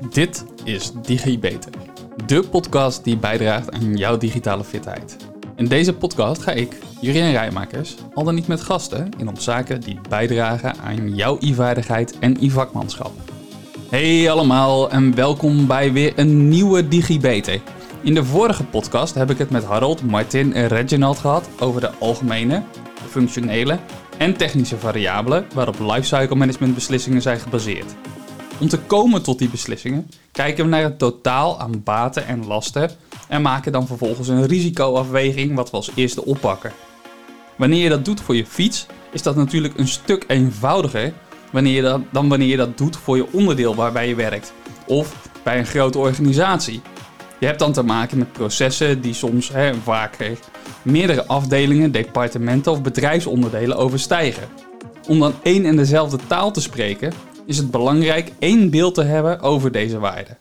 Dit is DigiBeter, de podcast die bijdraagt aan jouw digitale fitheid. In deze podcast ga ik, Jurien Rijmakers, al dan niet met gasten in op zaken die bijdragen aan jouw e-vaardigheid en e-vakmanschap. Hey allemaal en welkom bij weer een nieuwe DigiBeter. In de vorige podcast heb ik het met Harold, Martin en Reginald gehad over de algemene, functionele en technische variabelen waarop lifecycle management beslissingen zijn gebaseerd. Om te komen tot die beslissingen kijken we naar het totaal aan baten en lasten en maken dan vervolgens een risicoafweging wat we als eerste oppakken. Wanneer je dat doet voor je fiets, is dat natuurlijk een stuk eenvoudiger wanneer je dat, dan wanneer je dat doet voor je onderdeel waarbij je werkt of bij een grote organisatie. Je hebt dan te maken met processen die soms hè, vaker meerdere afdelingen, departementen of bedrijfsonderdelen overstijgen. Om dan één en dezelfde taal te spreken, is het belangrijk één beeld te hebben over deze waarden.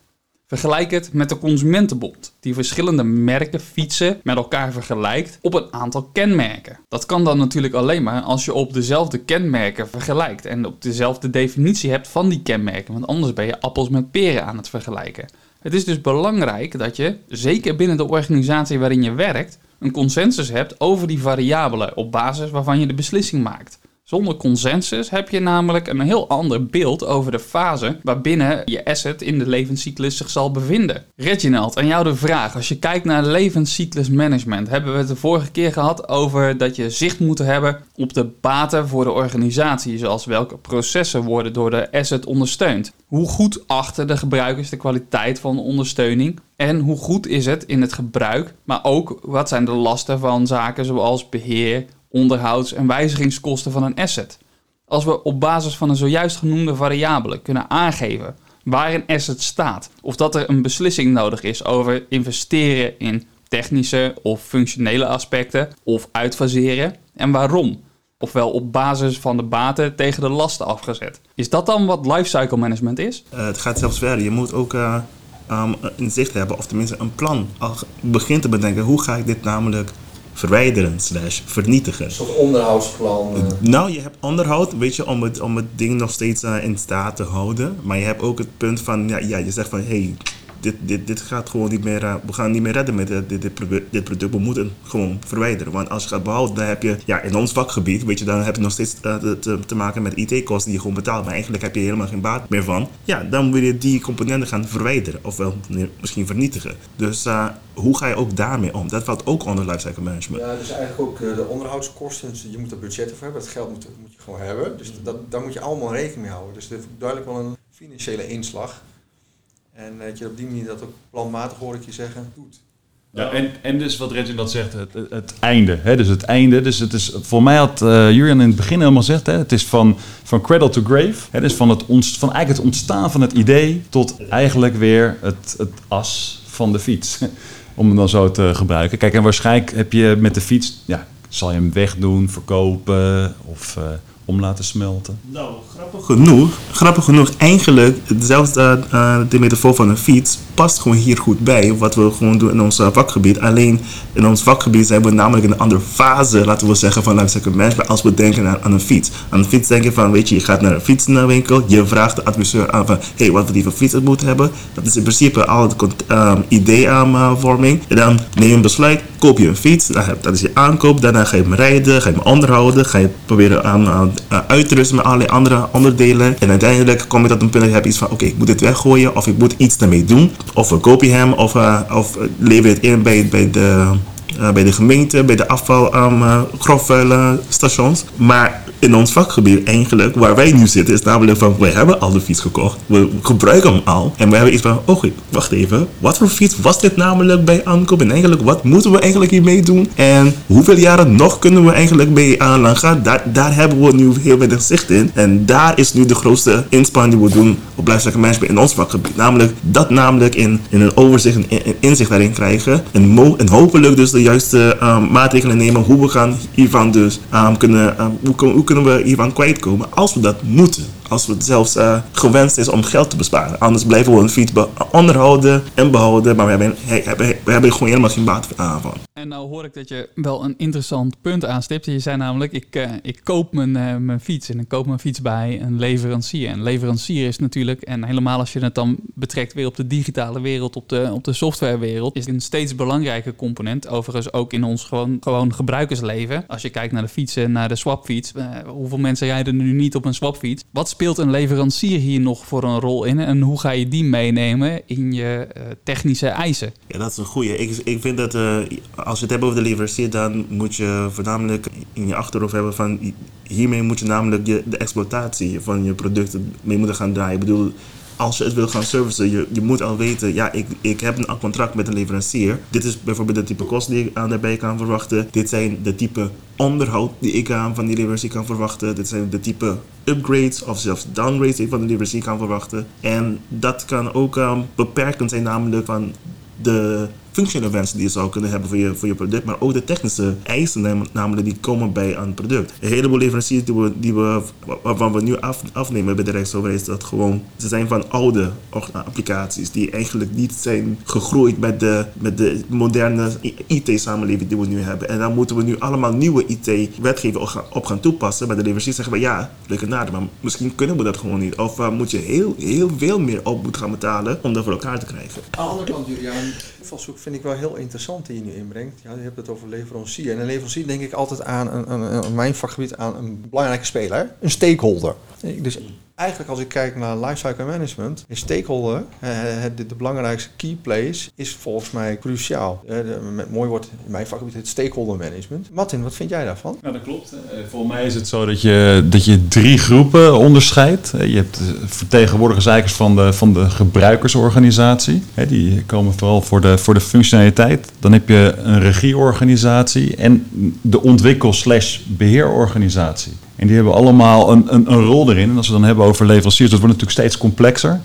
Vergelijk het met de Consumentenbond, die verschillende merken fietsen met elkaar vergelijkt op een aantal kenmerken. Dat kan dan natuurlijk alleen maar als je op dezelfde kenmerken vergelijkt en op dezelfde definitie hebt van die kenmerken, want anders ben je appels met peren aan het vergelijken. Het is dus belangrijk dat je, zeker binnen de organisatie waarin je werkt, een consensus hebt over die variabelen op basis waarvan je de beslissing maakt. Zonder consensus heb je namelijk een heel ander beeld over de fase waarbinnen je asset in de levenscyclus zich zal bevinden. Reginald, aan jou de vraag. Als je kijkt naar levenscyclusmanagement, hebben we het de vorige keer gehad over dat je zicht moet hebben op de baten voor de organisatie, zoals welke processen worden door de asset ondersteund. Hoe goed achten de gebruikers de kwaliteit van de ondersteuning? En hoe goed is het in het gebruik, maar ook wat zijn de lasten van zaken zoals beheer, onderhouds- en wijzigingskosten van een asset. Als we op basis van een zojuist genoemde variabelen kunnen aangeven waar een asset staat, of dat er een beslissing nodig is over investeren in technische of functionele aspecten of uitfaseren en waarom, ofwel op basis van de baten tegen de lasten afgezet. Is dat dan wat lifecycle management is? Uh, het gaat zelfs verder. Je moet ook uh, um, een zicht hebben, of tenminste een plan. Al begint te bedenken, hoe ga ik dit namelijk verwijderen slash vernietigen. Een soort onderhoudsplan. Uh. Nou, je hebt onderhoud, weet je, om het, om het ding nog steeds uh, in staat te houden. Maar je hebt ook het punt van, ja, ja je zegt van, hé, hey, dit, dit, dit gaat gewoon niet meer, uh, we gaan niet meer redden met dit, dit, dit, product. We moeten gewoon verwijderen. Want als je gaat behouden, dan heb je, ja, in ons vakgebied, weet je, dan heb je nog steeds uh, te, te, maken met IT-kosten die je gewoon betaalt. Maar eigenlijk heb je helemaal geen baat meer van. Ja, dan wil je die componenten gaan verwijderen. Ofwel misschien vernietigen. Dus uh, hoe ga je ook daarmee om? Dat valt ook onder lifecycle management. Ja, dus eigenlijk ook de onderhoudskosten. Dus je moet er budget voor hebben. Dat geld moet, moet je gewoon hebben. Dus dat, daar moet je allemaal rekening mee houden. Dus er is duidelijk wel een financiële inslag. En dat je op die manier dat ook planmatig, hoor ik je zeggen, doet. Ja, en, en dus wat Regin dat zegt, het, het, einde. Hè? Dus het einde. Dus het is, voor mij had uh, Julian in het begin helemaal gezegd, hè? het is van, van cradle to grave. Hè? Dus van, het ontst, van eigenlijk het ontstaan van het idee tot eigenlijk weer het, het as van de fiets. Om hem dan zo te gebruiken. Kijk, en waarschijnlijk heb je met de fiets, ja, zal je hem wegdoen, verkopen of... Uh, om laten smelten? Nou, grappig genoeg, grappig genoeg, eigenlijk, zelfs uh, uh, de metafoor van een fiets past gewoon hier goed bij. Wat we gewoon doen in ons uh, vakgebied. Alleen in ons vakgebied zijn we namelijk in een andere fase, laten we zeggen, van lifecycle management als we denken aan, een fiets. Aan een fiets denk je van, weet je, je gaat naar een fietsenwinkel, je vraagt de adviseur aan van, hey, wat we die voor fiets moeten hebben. Dat is in principe al het um, ideevorming. en dan neem je een besluit, koop je een fiets, dat is je aankoop, daarna ga je hem rijden, ga je hem onderhouden, ga je proberen aan uh, uit te rusten met allerlei andere onderdelen. En uiteindelijk kom je tot een punt dat je hebt iets van, oké, ik moet dit weggooien of ik moet iets ermee doen. Of verkoop je hem of, uh, of lever het in bij, de... Uh, bij de gemeente, bij de afval, um, grofvuilstations. Maar in ons vakgebied eigenlijk, waar wij nu zitten, is namelijk van, wij hebben al de fiets gekocht. We gebruiken hem al. En we hebben iets van, oh wacht even, wat voor fiets was dit namelijk bij aankoop? En eigenlijk, wat moeten we eigenlijk hiermee doen? En hoeveel jaren nog kunnen we eigenlijk mee aanlangen? Daar, daar hebben we nu heel weinig zicht in. En daar is nu de grootste inspanning die we doen op lifecycle management in ons vakgebied. Namelijk, dat namelijk in, in een overzicht en inzicht daarin krijgen. En, mo en hopelijk dus de juiste um, maatregelen nemen hoe we gaan hiervan dus um, kunnen, hoe, hoe kunnen we hiervan kwijtkomen als we dat moeten. Als het zelfs uh, gewenst is om geld te besparen. Anders blijven we een fiets onderhouden en behouden, maar we hebben, we hebben, gewoon helemaal geen baat aan van. En nou hoor ik dat je wel een interessant punt aanstipt. Je zei namelijk, ik, uh, ik koop mijn, uh, mijn fiets en ik koop mijn fiets bij een leverancier. En leverancier is natuurlijk, en helemaal als je het dan betrekt weer op de digitale wereld, op de, op de softwarewereld, is een steeds belangrijke component. Overigens ook in ons gewoon, gewoon gebruikersleven. Als je kijkt naar de fietsen, naar de swapfiets. Hoeveel mensen rijden nu niet op een swapfiets? Wat speelt een leverancier hier nog voor een rol in? En hoe ga je die meenemen in je technische eisen? Ja, dat is een goede. Ik, ik vind dat als je het hebt over de leverancier, dan moet je voornamelijk in je achterhoofd hebben van hiermee moet je namelijk de exploitatie van je producten mee moeten gaan draaien. Ik bedoel, als je het wil gaan servicen, je, je moet al weten, ja, ik, ik heb een contract met een leverancier. Dit is bijvoorbeeld de type kosten die ik aan daarbij kan verwachten. Dit zijn de type onderhoud die ik aan van die leverancier kan verwachten. Dit zijn de type upgrades of zelfs downgrades die ik van de leverancier kan verwachten. En dat kan ook um, beperkend zijn namelijk van de functionele wensen die je zou kunnen hebben voor je, voor je product, maar ook de technische eisen namelijk die komen bij aan product. Een heleboel leveranciers die we, die we, waarvan we nu af, afnemen bij de Rijksoverheid dat gewoon, ze zijn van oude applicaties die eigenlijk niet zijn gegroeid met de, met de moderne IT-samenleving die we nu hebben. En dan moeten we nu allemaal nieuwe IT-wetgeving op gaan toepassen. Bij de leveranciers zeggen we ja, leuke naden, maar misschien kunnen we dat gewoon niet. Of uh, moet je heel, heel veel meer op moeten gaan betalen om dat voor elkaar te krijgen. Aan de andere kant, Julian, vind ik wel heel interessant die je nu inbrengt. Ja, je hebt het over leverancier. En een leverancier denk ik altijd aan, een, een, mijn vakgebied, aan een belangrijke speler, een stakeholder. Dus eigenlijk als ik kijk naar lifecycle management, is stakeholder, eh, de, de, belangrijkste key place, is volgens mij cruciaal. Eh, met mooi wordt in mijn vakgebied het stakeholder management. Martin, wat vind jij daarvan? Nou, dat klopt. Eh, volgens mij is het zo dat je, dat je drie groepen onderscheidt. Je hebt vertegenwoordigers eigenlijk van de, van de gebruikersorganisatie. Die komen vooral voor de, voor de functionaliteit. Dan heb je een regieorganisatie en de ontwikkel-beheerorganisatie. En die hebben allemaal een, een, een, rol erin. En als we dan hebben over leveranciers, dat wordt natuurlijk steeds complexer.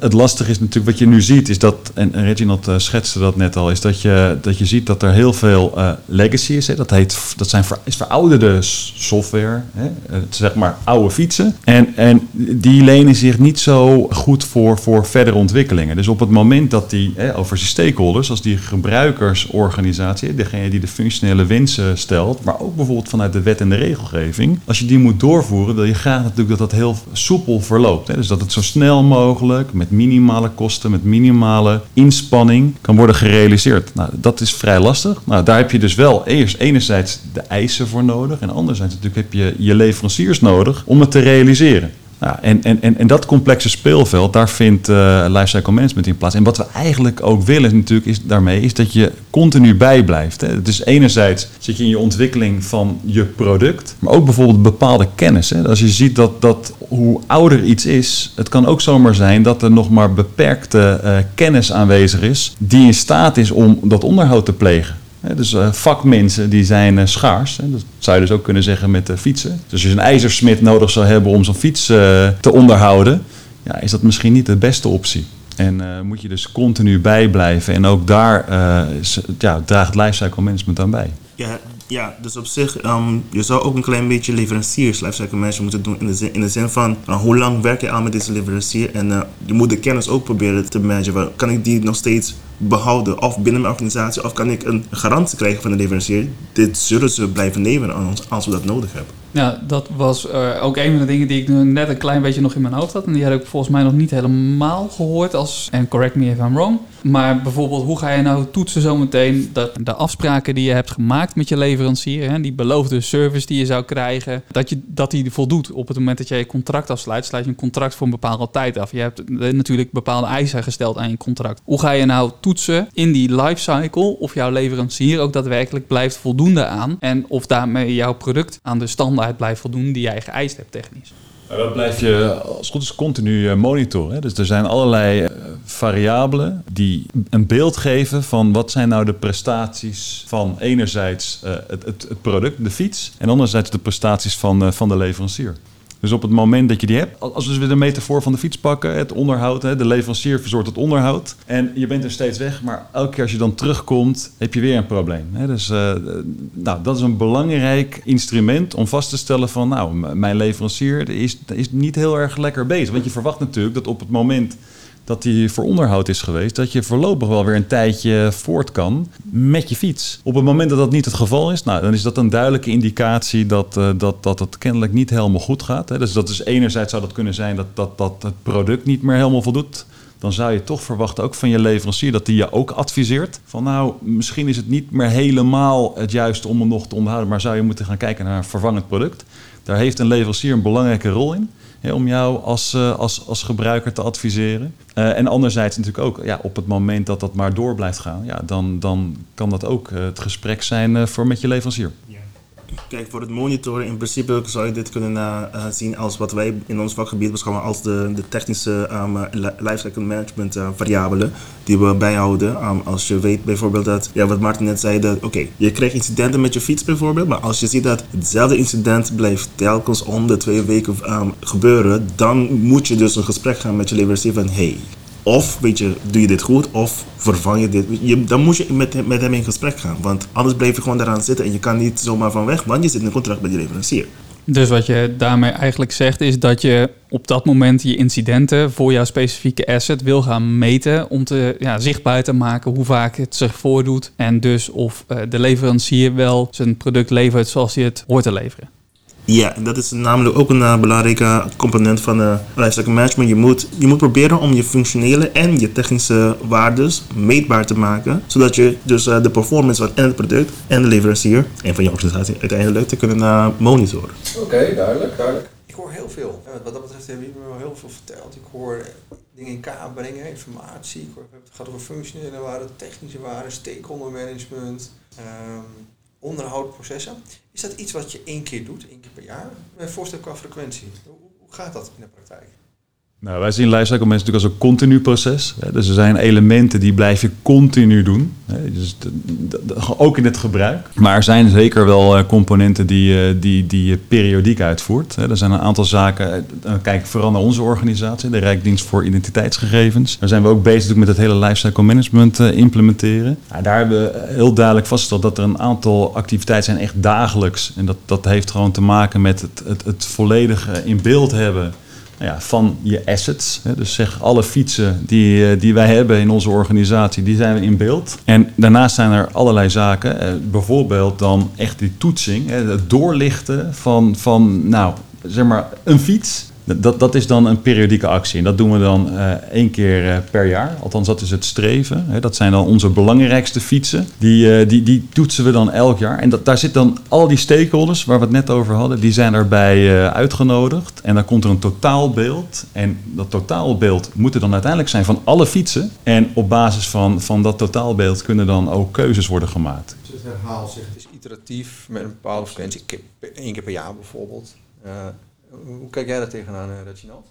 Het lastige is natuurlijk wat je nu ziet, is dat, en Reginald eh, schetste dat net al, is dat je, dat je ziet dat er heel veel uh, legacy is. Hè. Dat, heet, dat zijn ver, is verouderde software, hè. zeg maar oude fietsen. En, en die lenen zich niet zo goed voor, voor verdere ontwikkelingen. Dus op het moment dat die, hè, over die stakeholders, als die gebruikersorganisatie, degene die de functionele wensen stelt, maar ook bijvoorbeeld vanuit de wet en de regelgeving, als je die moet doorvoeren, wil je graag natuurlijk dat dat heel soepel verloopt. Hè? Dus dat het zo snel mogelijk, met minimale kosten, met minimale inspanning, kan worden gerealiseerd. Nou, dat is vrij lastig. Nou, daar heb je dus wel eerst enerzijds de eisen voor nodig. En anderzijds natuurlijk heb je je leveranciers nodig om het te realiseren. En, en, en, dat complexe speelveld, daar vindt uh, lifecycle management in plaats. En wat we eigenlijk ook willen natuurlijk is, daarmee, is dat je continu bijblijft. Hè. Dus enerzijds zit je in je ontwikkeling van je product, maar ook bijvoorbeeld bepaalde kennis. Hè. Als je ziet dat, dat hoe ouder iets is, het kan ook zomaar zijn dat er nog maar beperkte uh, kennis aanwezig is die in staat is om dat onderhoud te plegen. Dus uh, vakmensen die zijn uh, schaars. Dat zou je dus ook kunnen zeggen met uh, fietsen. Dus als je een ijzersmid nodig zou hebben om zo'n fiets te onderhouden, ja, is dat misschien niet de beste optie. En moet je dus continu bijblijven. En ook daar ja, draagt lifecycle management aan bij. Ja, ja, dus op zich, um, je zou ook een klein beetje leveranciers lifecycle management moeten doen. In de zin, in de zin van, uh, hoe lang werk je aan met deze leverancier? En je moet de kennis ook proberen te managen. Kan ik die nog steeds behouden? Of binnen mijn organisatie? Of kan ik een garantie krijgen van de leverancier? Dit zullen ze blijven nemen aan ons als we dat nodig hebben. Ja, dat was uh, ook een van de dingen die ik net een klein beetje nog in mijn hoofd had. En die had ik volgens mij nog niet helemaal gehoord als, en correct me if I'm wrong. Maar bijvoorbeeld, hoe ga je nou toetsen zometeen dat de afspraken die je hebt gemaakt met je leverancier, hè, die beloofde service die je zou krijgen, dat, je, dat die voldoet op het moment dat jij je contract afsluit. Sluit je een contract voor een bepaalde tijd af. Je hebt natuurlijk bepaalde eisen gesteld aan je contract. Hoe ga je nou toetsen in die lifecycle of jouw leverancier ook daadwerkelijk blijft voldoende aan en of daarmee jouw product aan de standaard blijft voldoen die jij geëist hebt technisch. Dat blijf je als het goed is continu eh, monitoren. Dus er zijn allerlei eh, variabelen die een beeld geven van wat zijn nou de prestaties van enerzijds eh, het, het, het product, de fiets, en anderzijds de prestaties van, van de leverancier. Dus op het moment dat je die hebt, als we dus weer de metafoor van de fiets pakken, het onderhoud, de leverancier verzorgt het onderhoud. En je bent er steeds weg, maar elke keer als je dan terugkomt, heb je weer een probleem. Dus uh, nou, dat is een belangrijk instrument om vast te stellen van, nou, mijn leverancier is, is niet heel erg lekker bezig. Want je verwacht natuurlijk dat op het moment dat die voor onderhoud is geweest, dat je voorlopig wel weer een tijdje voort kan met je fiets. Op het moment dat dat niet het geval is, nou, dan is dat een duidelijke indicatie dat, uh, dat, dat het kennelijk niet helemaal goed gaat. Hè. Dus dat is enerzijds zou dat kunnen zijn dat, dat, dat het product niet meer helemaal voldoet dan zou je toch verwachten, ook van je leverancier, dat die je ook adviseert. Van nou, misschien is het niet meer helemaal het juiste om hem nog te onderhouden, maar zou je moeten gaan kijken naar een vervangend product. Daar heeft een leverancier een belangrijke rol in. Om jou als, uh, als, als gebruiker te adviseren. Uh, en anderzijds natuurlijk ook, ja, op het moment dat dat maar door blijft gaan, ja, dan, dan kan dat ook uh, het gesprek zijn voor met je leverancier. Ja. Kijk, voor het monitoren, in principe zou je dit kunnen uh, zien als wat wij in ons vakgebied beschouwen als de, de technische um, lifecycle management uh, variabelen die we bijhouden. Um, als je weet bijvoorbeeld dat, ja, wat Martin net zei, dat oké, je krijgt incidenten met je fiets bijvoorbeeld, maar als je ziet dat hetzelfde incident blijft telkens om de twee weken um, gebeuren, dan moet je dus een gesprek gaan met je leverancier van hey, of weet je, doe je dit goed of vervang je dit. Je, dan moet je met, met hem in gesprek gaan. Want anders blijf je gewoon daaraan zitten en je kan niet zomaar van weg, want je zit in een contract met je leverancier. Dus wat je daarmee eigenlijk zegt is dat je op dat moment je incidenten voor jouw specifieke asset wil gaan meten om te, ja, zichtbaar te maken hoe vaak het zich voordoet en dus of uh, de leverancier wel zijn product levert zoals hij het hoort te leveren. Ja, dat is namelijk ook een uh, belangrijke component van uh, lifecycle management. Je moet, je moet proberen om je functionele en je technische waardes meetbaar te maken. Zodat je dus uh, de performance van en het product en de leverancier en van je organisatie uiteindelijk te kunnen monitoren. Oké, okay, duidelijk, duidelijk. Ik hoor heel veel. Wat dat betreft hebben jullie me wel heel veel verteld. Ik hoor dingen in kaart brengen, informatie. Ik hoor, het gaat over functionele waarden, technische waarden, stakeholder management. Um, onderhoudprocessen. Is dat iets wat je één keer doet, één keer per jaar? Mijn voorstel qua frequentie. Hoe gaat dat in de praktijk? Nou, wij zien lifecycle mensen natuurlijk als een continu proces. Dus er zijn elementen die blijf je continu doen. Dus ook in het gebruik. Maar er zijn zeker wel eh, componenten die, eh, die, die je periodiek uitvoert. Er zijn een aantal zaken. Eh, kijk vooral naar onze organisatie, de Rijkdienst voor Identiteitsgegevens. Daar zijn we ook bezig met het hele lifecycle management implementeren. Daar hebben we heel duidelijk vastgesteld dat er een aantal activiteiten zijn echt dagelijks. En dat, dat heeft gewoon te maken met het, het, het volledige in beeld hebben ja, van je assets. Dus zeg alle fietsen die, eh, die wij hebben in onze organisatie, die zijn we in beeld. En daarnaast zijn er allerlei zaken. Eh, bijvoorbeeld dan echt die toetsing, het doorlichten van, van nou, zeg maar, een fiets dat, dat is dan een periodieke actie. En dat doen we dan uh, één keer uh, per jaar. Althans, dat is het streven. Hè. Dat zijn dan onze belangrijkste fietsen. Die, uh, die, die toetsen we dan elk jaar. En daar zitten dan al die stakeholders waar we het net over hadden, die zijn erbij uitgenodigd. En dan komt er een totaalbeeld. En dat totaalbeeld moet er dan uiteindelijk zijn van alle fietsen. En op basis van, van dat totaalbeeld kunnen dan ook keuzes worden gemaakt. Dus het herhaal zich, het is iteratief met een bepaalde frequentie. Eén keer per jaar bijvoorbeeld. Hoe kijk jij daar tegenaan, eh, Reginald?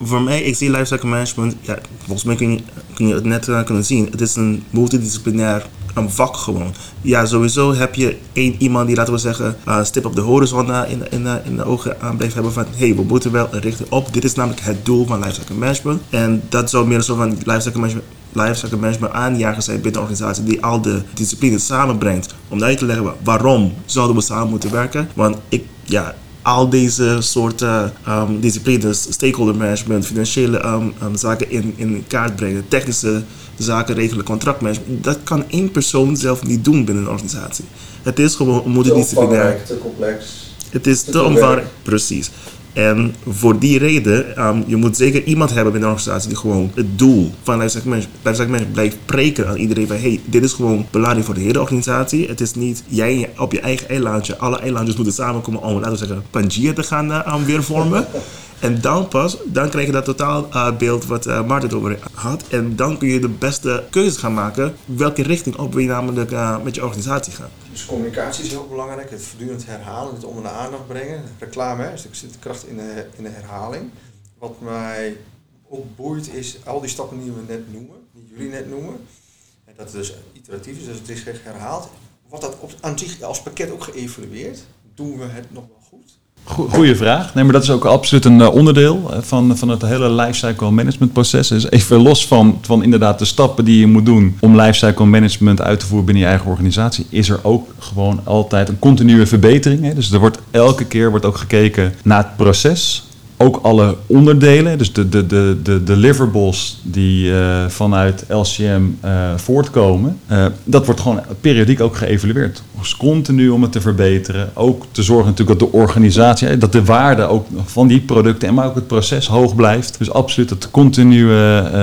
Voor mij, ik zie lifecycle management, volgens mij kun je, het net uh, kunnen zien. Het is een multidisciplinair een vak gewoon. Ja, sowieso heb je één iemand die, laten we zeggen, uh, stip op de horizon in, in, in de ogen aan blijft hebben van hey, we moeten wel een richting op. Dit is namelijk het doel van lifecycle management. En dat zou meer zo van lifecycle management lifecycle management aanjager zijn binnen een organisatie die al de disciplines samenbrengt. Om uit te leggen waarom zouden we samen moeten werken. Want ik, ja, al deze soorten um, disciplines, stakeholder management, financiële um, um, zaken in, in kaart brengen, technische zaken regelen, contractmanagement, dat kan één persoon zelf niet doen binnen een organisatie. Het is gewoon multidisciplinair. Te complex. Het is te, te omvangrijk. Precies. En voor die reden, um, je moet zeker iemand hebben binnen een organisatie die gewoon het doel van lifecycle management blijft preken aan iedereen van hey, dit is gewoon belangrijk voor de hele organisatie. Het is niet jij op je eigen eilandje, alle eilandjes moeten samenkomen om, laten we zeggen, Pangea te gaan uh, weer vormen. En dan pas, dan krijg je dat totaalbeeld uh, wat uh, Maarten over had. En dan kun je de beste keuze gaan maken welke richting op wil je namelijk uh, met je organisatie gaan. Dus communicatie is heel belangrijk. Het voortdurend herhalen, het onder de aandacht brengen. Reclame, hè, dus zit de kracht in de, in de herhaling. Wat mij ook boeit is al die stappen die we net noemen, die jullie net noemen. En dat het dus iteratief is, dus het is herhaald. Wordt dat op, aan zich als pakket ook geëvalueerd? Doen we het nog wel goed? Goeie vraag. Nee, maar dat is ook absoluut een eh, onderdeel eh, van, van het hele lifecycle management proces. Dus even los van, van inderdaad de stappen die je moet doen om lifecycle management uit te voeren binnen je eigen organisatie, is er ook gewoon altijd een continue verbetering. Hè? Dus er wordt elke keer wordt ook gekeken naar het proces. ook alle onderdelen, dus de, de, de, de deliverables die eh, vanuit LCM eh, voortkomen, dat wordt gewoon periodiek ook geëvalueerd. Dus continu om het te verbeteren. Ook te zorgen natuurlijk dat de organisatie, dat de waarde ook van die producten en maar ook het proces hoog blijft. Dus absoluut dat continue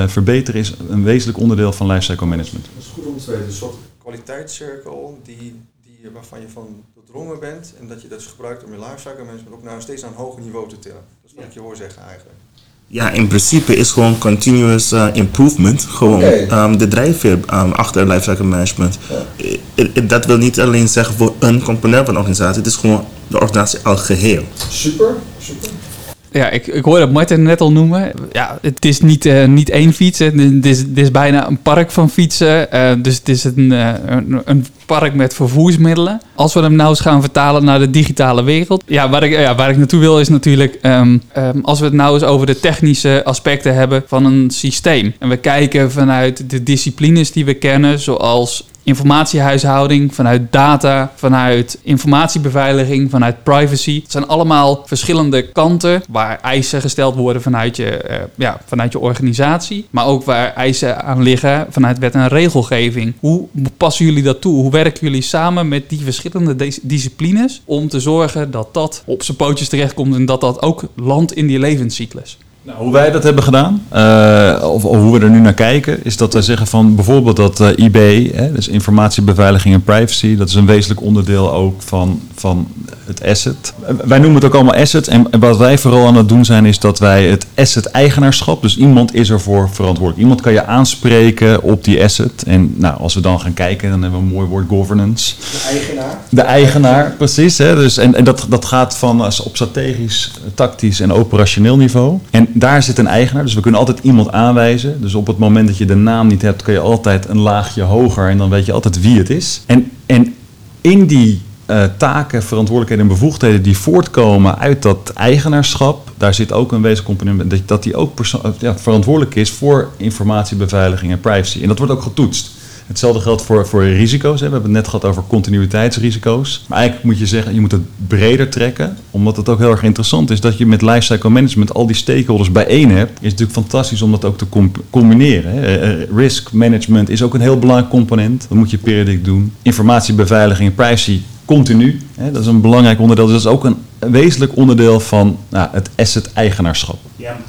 verbeteren is een wezenlijk onderdeel van lifecycle management. Dat is goed om te weten. Een soort kwaliteitscirkel die, die, waarvan je van doordrongen bent en dat je dat dus gebruikt om je lifecycle management ook naar steeds naar een hoger niveau te tillen. Dat is wat ik je hoor zeggen eigenlijk. Ja, in principe is gewoon continuous uh, improvement gewoon um, de drijfveer um, achter lifecycle management. Dat wil niet alleen zeggen voor een component van de organisatie, het is gewoon de organisatie al geheel. Super, super. Ja, ik, ik hoorde Martin net al noemen. Ja, het is niet, eh, niet één fiets. Het is, het is bijna een park van fietsen. Eh, dus het is een, eh, een, een park met vervoersmiddelen. Als we hem nou eens gaan vertalen naar de digitale wereld. Ja, waar ik, ja, waar ik naartoe wil is natuurlijk... ehm, ehm, als we het nou eens over de technische aspecten hebben van een systeem. En we kijken vanuit de disciplines die we kennen, zoals informatiehuishouding, vanuit data, vanuit informatiebeveiliging, vanuit privacy. Het zijn allemaal verschillende kanten waar eisen gesteld worden vanuit je, eh, ja, vanuit je organisatie, maar ook waar eisen aan liggen vanuit wet en regelgeving. Hoe passen jullie dat toe? Hoe werken jullie samen met die verschillende dis- disciplines om te zorgen dat dat op zijn pootjes terechtkomt en dat dat ook landt in die levenscyclus? Nou, hoe wij dat hebben gedaan, eh, of, hoe we er nu naar kijken, is dat wij zeggen van bijvoorbeeld dat eh, IB, hè, dus informatiebeveiliging en privacy, dat is een wezenlijk onderdeel ook van, van het asset. Wij noemen het ook allemaal asset en wat wij vooral aan het doen zijn is dat wij het asset eigenaarschap, dus iemand is ervoor verantwoordelijk. Iemand kan je aanspreken op die asset en nou, als we dan gaan kijken, dan hebben we een mooi woord governance. De eigenaar. De eigenaar, precies. Hè? Dus, en en dat, dat gaat van als op strategisch, tactisch en operationeel niveau. En daar zit een eigenaar, dus we kunnen altijd iemand aanwijzen. Dus op het moment dat je de naam niet hebt, kun je altijd een laagje hoger en dan weet je altijd wie het is. En, en in die eh, taken, verantwoordelijkheden en bevoegdheden die voortkomen uit dat eigenaarschap, daar zit ook een wezenlijk component dat, dat die ook perso- ja, verantwoordelijk is voor informatiebeveiliging en privacy. En dat wordt ook getoetst. Hetzelfde geldt voor, voor risico's. Hè. We hebben het net gehad over continuïteitsrisico's. Maar eigenlijk moet je zeggen, je moet het breder trekken. Omdat het ook heel erg interessant is dat je met lifecycle management al die stakeholders bijeen hebt. Is natuurlijk fantastisch om dat ook te com- combineren. Hè. Eh, eh, Risk management is ook een heel belangrijk component. Dat moet je periodiek doen. Informatiebeveiliging en privacy continu. Hè. Dat is een belangrijk onderdeel. Dus dat is ook een wezenlijk onderdeel van nou, het asset-eigenaarschap.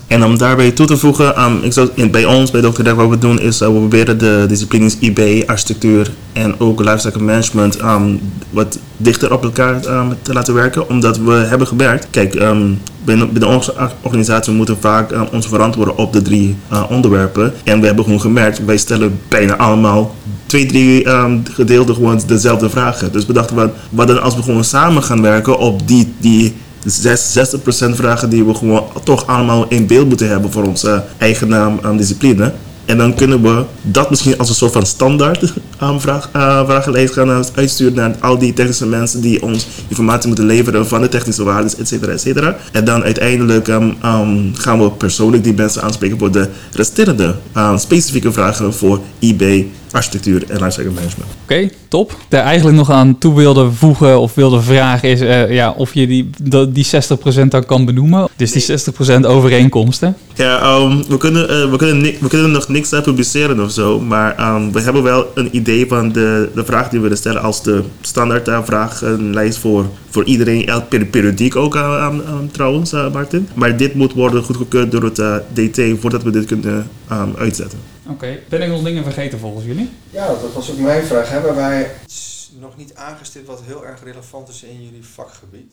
En om daarbij toe te voegen, ik zou, bij ons, bij Dr. Dek, wat we doen is, we proberen de disciplines IB, architectuur en ook lifecycle management um, wat dichter op elkaar um, te laten werken. Omdat we hebben gemerkt, kijk, um, binnen, onze organisatie moeten vaak um, ons verantwoorden op de drie uh, onderwerpen. En we hebben gewoon gemerkt, wij stellen bijna allemaal twee, drie um, gedeelten gewoon dezelfde vragen. Dus we dachten, wat, wat dan als we gewoon samen gaan werken op die, die zes- 60% vragen die we gewoon toch allemaal in beeld moeten hebben voor onze eigen um, discipline. En dan kunnen we dat misschien als een soort van standaard um, vraag, uh, vragenlijst gaan uitsturen naar al die technische mensen die ons informatie moeten leveren van de technische waarden, et cetera, et cetera. En dan uiteindelijk um, um, gaan we persoonlijk die mensen aanspreken voor de resterende um, specifieke vragen voor IB, architectuur en lifecycle management. Oké, top. Daar eigenlijk nog aan toe wilde voegen of wilde vragen is eh, ja, of je die, die 60% dan kan benoemen. Dus die 60% overeenkomsten. Ja, um, we, kunnen, eh, we, kunnen we kunnen nog niks uh, publiceren of zo, maar um, we hebben wel een idee van de, de vraag die we willen stellen als de standaard uh, vragenlijst voor, voor iedereen, elk per- periodiek ook um, trouwens, uh, Martin. Maar dit moet worden goedgekeurd door het DT voordat we dit kunnen um, uitzetten. Oké. Ben ik nog dingen vergeten volgens jullie? Ja, dat was ook mijn vraag. Hebben wij iets nog niet aangestipt wat heel erg relevant is in jullie vakgebied?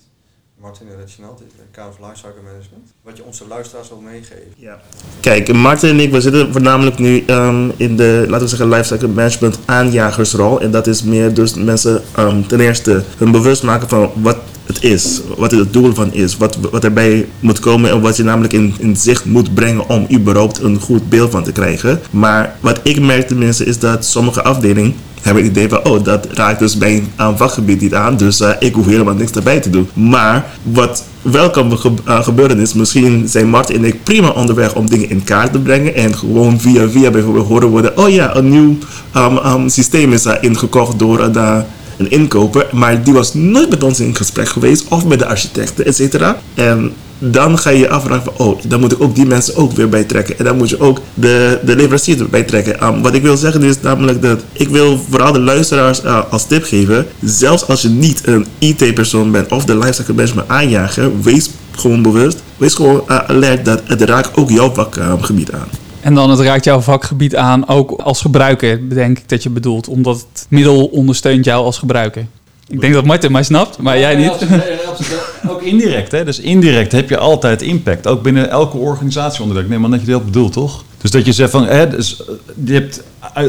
Martin en Reginald, Kamer van Lifecycle Management. Wat je onze luisteraars wil meegeven. Ja. Kijk, Martin en ik, we zitten voornamelijk nu um, in de, laten we zeggen, lifecycle management aanjagersrol. En dat is meer dus mensen um, ten eerste hun bewust maken van wat het is, wat het doel van is, wat, wat erbij moet komen en wat je namelijk in, zicht moet brengen om überhaupt een goed beeld van te krijgen. Maar wat ik merk tenminste is dat sommige afdelingen hebben het idee van, oh, dat raakt dus mijn uh, vakgebied niet aan, dus uh, ik hoef helemaal niks erbij te doen. Maar wat wel kan ge uh, gebeuren is, misschien zijn Martin en ik prima onderweg om dingen in kaart te brengen en gewoon via via bijvoorbeeld horen worden, oh ja, een nieuw um, um, systeem is ingekocht door een een inkoper, maar die was nooit met ons in gesprek geweest of met de architecten, et cetera. En dan ga je je afvragen van, oh, dan moet ik ook die mensen ook weer bij trekken. En dan moet je ook de, de leverancier erbij trekken. Um, wat ik wil zeggen is namelijk dat ik wil vooral de luisteraars uh, als tip geven. Zelfs als je niet een IT-persoon bent of de lifecycle management aanjager, wees gewoon bewust. Wees gewoon uh, alert dat het raakt ook jouw vakgebied aan. En dan het raakt jouw vakgebied aan, ook als gebruiker, denk ik dat je bedoelt. Omdat het middel ondersteunt jou als gebruiker. Ik denk dat Martin mij snapt, maar jij niet. ook indirect, hè? Dus indirect heb je altijd impact. Ook binnen elke organisatie onderdeel. Ik neem aan dat je dat bedoelt, toch? Dus dat je zegt van, hè, dus, je hebt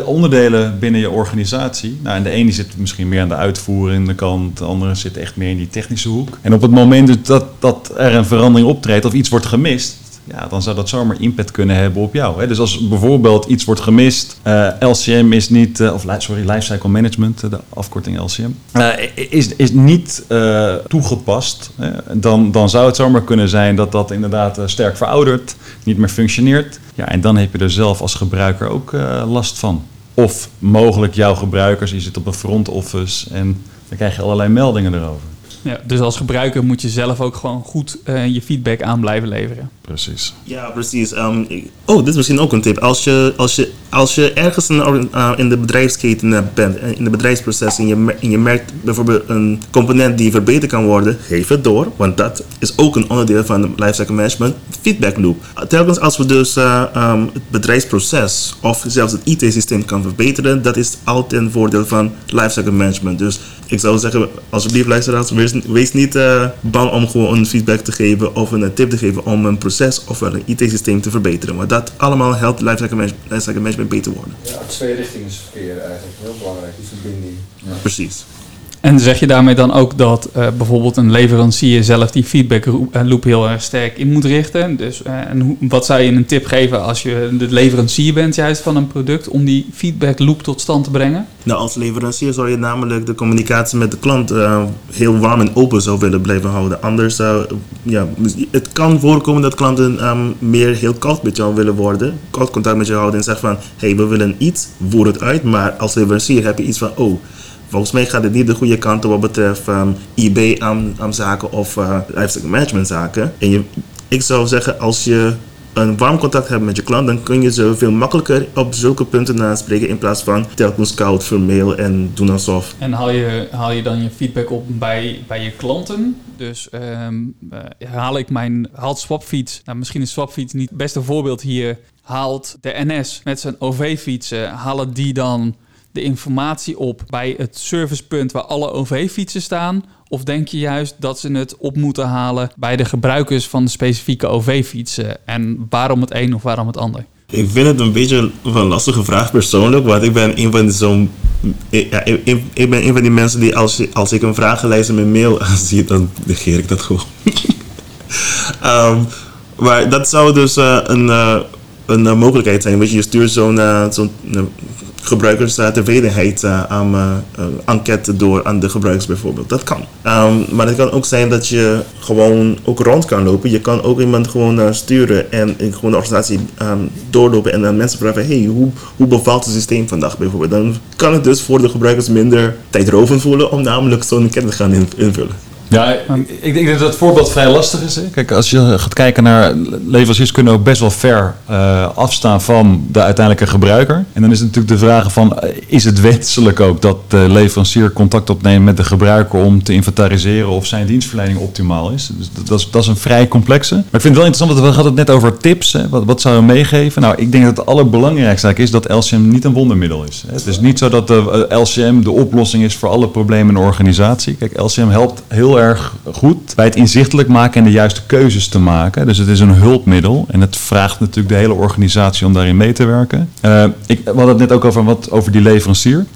onderdelen binnen je organisatie. Nou, en de ene zit misschien meer aan de uitvoerende kant, de andere zit echt meer in die technische hoek. En op het moment dat, dat er een verandering optreedt of iets wordt gemist, ja, dan zou dat zomaar impact kunnen hebben op jou. Hè? Dus als bijvoorbeeld iets wordt gemist, eh, LCM is niet, uh, of sorry, Lifecycle Management, de afkorting LCM, is, is niet toegepast, dan, dan zou het zomaar kunnen zijn dat dat inderdaad sterk verouderd, niet meer functioneert. Ja, en dan heb je er zelf als gebruiker ook last van. Of mogelijk jouw gebruikers, je zit op een front office en dan krijg je allerlei meldingen erover. Ja, dus als gebruiker moet je zelf ook gewoon goed je feedback aan blijven leveren. Precies. Ja, precies. Um, oh, dit is misschien ook een tip. Als je, als je, als je ergens in, uh, in de bedrijfsketen bent, eh, in de bedrijfsproces, en je, en je merkt bijvoorbeeld een component die verbeterd kan worden, geef het door. Want dat is ook een onderdeel van lifecycle management, feedback loop. Telkens als we dus um, het bedrijfsproces of zelfs het IT-systeem kan verbeteren, dat is altijd een voordeel van lifecycle management. Dus ik zou zeggen, alsjeblieft luisteraars, wees, wees niet bang om gewoon een feedback te geven of een tip te geven om een proces of een IT-systeem te verbeteren. Want dat allemaal helpt lifecycle management, lifecycle management beter worden. Ja, twee richtingen verkeer eigenlijk, heel belangrijk, die verbinding. Ja. Precies. En zeg je daarmee dan ook dat uh, bijvoorbeeld een leverancier zelf die feedback loop heel erg sterk in moet richten? Dus, uh, en wat zou je een tip geven als je de leverancier bent juist van een product om die feedback loop tot stand te brengen? Nou, als leverancier zou je namelijk de communicatie met de klant heel warm en open zou willen blijven houden. Anders zou, ja, het kan voorkomen dat klanten um, meer heel koud met jou willen worden, koud contact met jou houden en zeggen van, hey, we willen iets, voer het uit, maar als leverancier heb je iets van, oh, Volgens mij gaat het niet de goede kant op wat betreft um, ehm, IB-zaken of uh, management zaken. En je, ik zou zeggen, als je een warm contact hebt met je klant, dan kun je ze veel makkelijker op zulke punten aanspreken in plaats van telkens koud voor mail en doen alsof. En haal je, haal je dan je feedback op bij, bij je klanten? Dus um, uh, haal ik mijn, haalt Swapfiets, nou misschien is Swapfiets niet het beste voorbeeld hier, haalt de NS met zijn OV-fietsen, halen die dan de informatie op bij het servicepunt waar alle OV-fietsen staan? Of denk je juist dat ze het op moeten halen bij de gebruikers van de specifieke OV-fietsen? En waarom het een of waarom het ander? Ik vind het een beetje een lastige vraag persoonlijk, want ik ben een van zo'n. Ik, ik, ben een van die mensen die als, als ik een vragenlijst in mijn mail zie, dan negeer ik dat gewoon. um, maar dat zou dus uh, een, uh, een uh, mogelijkheid zijn. Weet je, je stuurt zo'n zo'n gebruikerstevredenheid uh, aan uh, enquête door aan de gebruikers bijvoorbeeld. Dat kan. Um, maar het kan ook zijn dat je gewoon ook rond kan lopen. Je kan ook iemand gewoon sturen en gewoon de organisatie um, doorlopen en aan mensen vragen: hey, hoe, hoe bevalt het systeem vandaag bijvoorbeeld? Dan kan het dus voor de gebruikers minder tijdrovend voelen om namelijk zo'n enquête te gaan invullen. Ja, ik denk dat het voorbeeld vrij lastig is. Hè? Kijk, als je gaat kijken naar leveranciers kunnen ook best wel ver uh, afstaan van de uiteindelijke gebruiker. En dan is het natuurlijk de vraag van, eh, is het wenselijk ook dat de leverancier contact opneemt met de gebruiker om te inventariseren of zijn dienstverlening optimaal is? Dus dat, is, dat is een vrij complexe. Maar ik vind het wel interessant, dat we hadden het net over tips. Hè? Wat, wat zou je meegeven? Nou, ik denk dat het allerbelangrijkste is dat LCM niet een wondermiddel is. Het is niet zo dat de LCM de oplossing is voor alle problemen in een organisatie. Kijk, LCM helpt heel erg goed bij het inzichtelijk maken en de juiste keuzes te maken. Dus het is een hulpmiddel en het vraagt natuurlijk de hele organisatie om daarin mee te werken. Uh, ik, we het net ook over, wat, over die leverancier.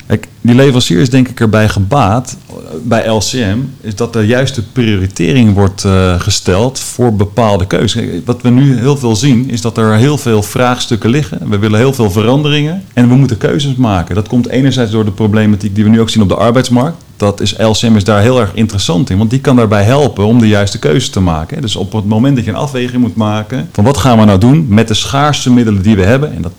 Die leverancier is denk ik erbij gebaat eh, bij LCM, is dat de juiste prioritering wordt uh, gesteld voor bepaalde keuzes. Wat we nu heel veel zien, is dat er heel veel vraagstukken liggen. We willen heel veel veranderingen en we moeten keuzes maken. Dat komt enerzijds door de problematiek die we nu ook zien op de arbeidsmarkt dat is LCM is daar heel erg interessant in. Want die kan daarbij helpen om de juiste keuze te maken. Dus op het moment dat je een afweging moet maken van wat gaan we nou doen met de schaarste middelen die we hebben. En dat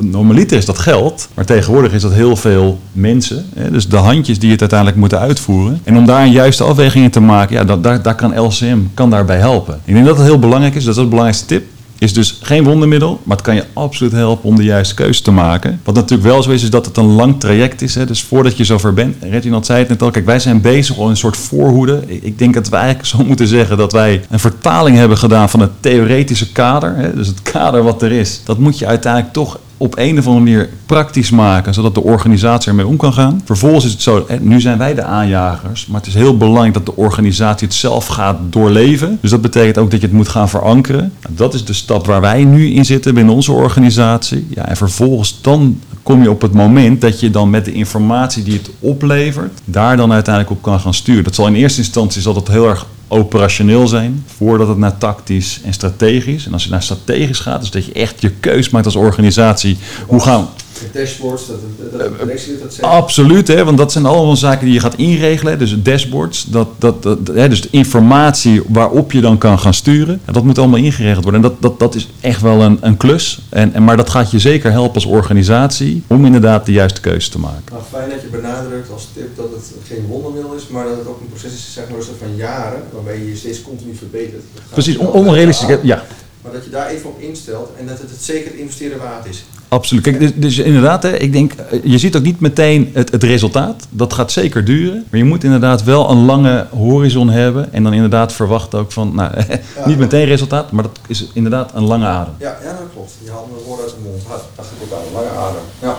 normaliter is dat geld, maar tegenwoordig is dat heel veel mensen. Dus de handjes die het uiteindelijk moeten uitvoeren. En om daar een juiste afweging in te maken, ja, dat, daar, kan LCM kan daarbij helpen. Ik denk dat het heel belangrijk is, dat is de belangrijkste tip. Is dus geen wondermiddel, maar het kan je absoluut helpen om de juiste keuze te maken. Wat natuurlijk wel zo is, is dat het een lang traject is. Hè? Dus voordat je zover bent, Reginald zei het net al, kijk, wij zijn bezig om een soort voorhoede. Ik denk dat we eigenlijk zo moeten zeggen dat wij een vertaling hebben gedaan van het theoretische kader. Hè? Dus het kader wat er is, dat moet je uiteindelijk toch op een of andere manier praktisch maken, zodat de organisatie ermee om kan gaan. Vervolgens is het zo, nu zijn wij de aanjagers, maar het is heel belangrijk dat de organisatie het zelf gaat doorleven. Dus dat betekent ook dat je het moet gaan verankeren. Nou, dat is de stap waar wij nu in zitten binnen onze organisatie. Ja, en vervolgens dan kom je op het moment dat je dan met de informatie die het oplevert, daar dan uiteindelijk op kan gaan sturen. Dat zal in eerste instantie zal dat heel erg operationeel zijn, voordat het naar tactisch en strategisch. En als je naar strategisch gaat, dus dat je echt je keus maakt als organisatie. Hoe gaan Dashboards, dat, dat, dat, dat zegt. Absoluut, hè, want dat zijn allemaal zaken die je gaat inregelen. Dus dashboards, dat, dat, dat, hè, dus de informatie waarop je dan kan gaan sturen. En dat moet allemaal ingeregeld worden. En dat, dat, dat is echt wel een, een klus. En, en, maar dat gaat je zeker helpen als organisatie om inderdaad de juiste keuze te maken. Nou, fijn dat je benadrukt als tip dat het geen wondermiddel is, maar dat het ook een proces is zeg maar, van jaren, waarbij je je steeds continu verbetert. Precies, onrealistisch. Ja. Maar dat je daar even op instelt en dat het het zeker investeren waard is. Absoluut. Kijk, dus, dus inderdaad, hè, ik denk, eh, je ziet ook niet meteen het, het resultaat. Dat gaat zeker duren. Maar je moet inderdaad wel een lange horizon hebben. En dan inderdaad verwachten ook van, nou, niet meteen resultaat, maar dat is inderdaad een lange adem. Ja, ja dat klopt. Je haalt me woorden uit de mond. Dat gaat ook aan, een lange adem. Ja.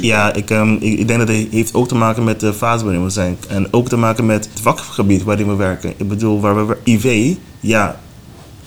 Ja, ik, um, ik, ik, denk dat het heeft ook te maken met de fase waarin we zijn. En ook te maken met het vakgebied waarin we werken. Ik bedoel, waar we IV, ja,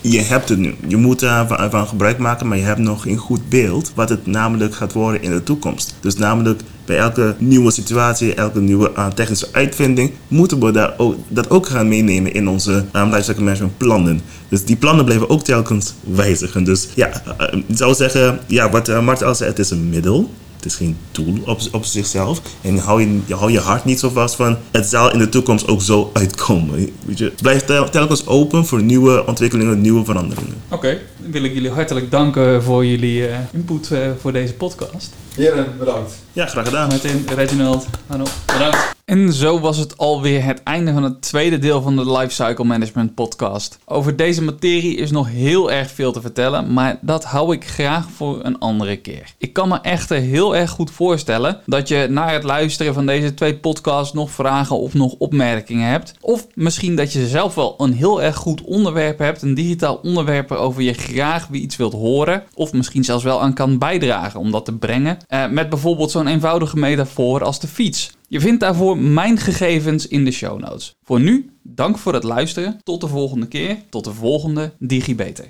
je hebt het nu. Je moet daarvan gebruik maken, maar je hebt nog geen goed beeld wat het namelijk gaat worden in de toekomst. Dus namelijk bij elke nieuwe situatie, elke nieuwe uh, technische uitvinding, moeten we daar ook, dat ook gaan meenemen in onze um, lifecycle management plannen. Dus die plannen blijven ook telkens wijzigen. Dus ja, uh, ik zou zeggen, ja, wat uh, al zei, het is een middel. Is geen tool op, op zichzelf. En hou je, hou je hart niet zo vast van het zal in de toekomst ook zo uitkomen. Weet je, blijf telkens open voor nieuwe ontwikkelingen, nieuwe veranderingen. Oké, dan wil ik jullie hartelijk danken voor jullie uh, input uh, voor deze podcast. Heren, bedankt. Ja, graag gedaan. Martin, Reginald, Hanno, bedankt. En zo was het alweer het einde van het tweede deel van de Lifecycle Management podcast. Over deze materie is nog heel erg veel te vertellen, maar dat hou ik graag voor een andere keer. Ik kan me echter heel erg goed voorstellen dat je na het luisteren van deze twee podcasts nog vragen of nog opmerkingen hebt. Of misschien dat je zelf wel een heel erg goed onderwerp hebt, een digitaal onderwerp waarover je graag weer iets wilt horen. Of misschien zelfs wel aan kan bijdragen om dat te brengen. Uh, met bijvoorbeeld zo'n eenvoudige metafoor als de fiets. Je vindt daarvoor mijn gegevens in de show notes. Voor nu, dank voor het luisteren. Tot de volgende keer. Tot de volgende DigiBeter.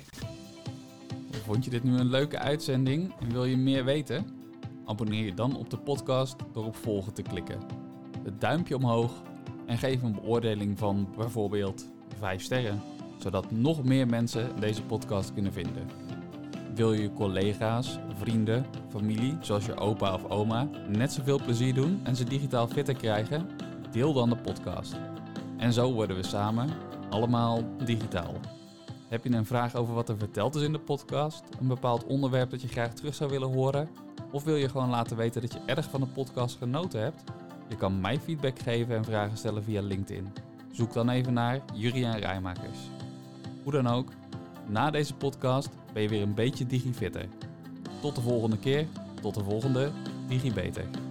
Vond je dit nu een leuke uitzending en wil je meer weten? Abonneer je dan op de podcast door op volgen te klikken. Het duimpje omhoog en geef een beoordeling van bijvoorbeeld 5 sterren, zodat nog meer mensen deze podcast kunnen vinden. Wil je collega's, vrienden, familie, zoals je opa of oma, net zoveel plezier doen en ze digitaal fitter krijgen? Deel dan de podcast. En zo worden we samen allemaal digitaal. Heb je een vraag over wat er verteld is in de podcast? Een bepaald onderwerp dat je graag terug zou willen horen? Of wil je gewoon laten weten dat je erg van de podcast genoten hebt? Je kan mij feedback geven en vragen stellen via LinkedIn. Zoek dan even naar Juriaan Rijmakers. Hoe dan ook, na deze podcast ben je weer een beetje digifitter. Tot de volgende keer, tot de volgende DigiBeter.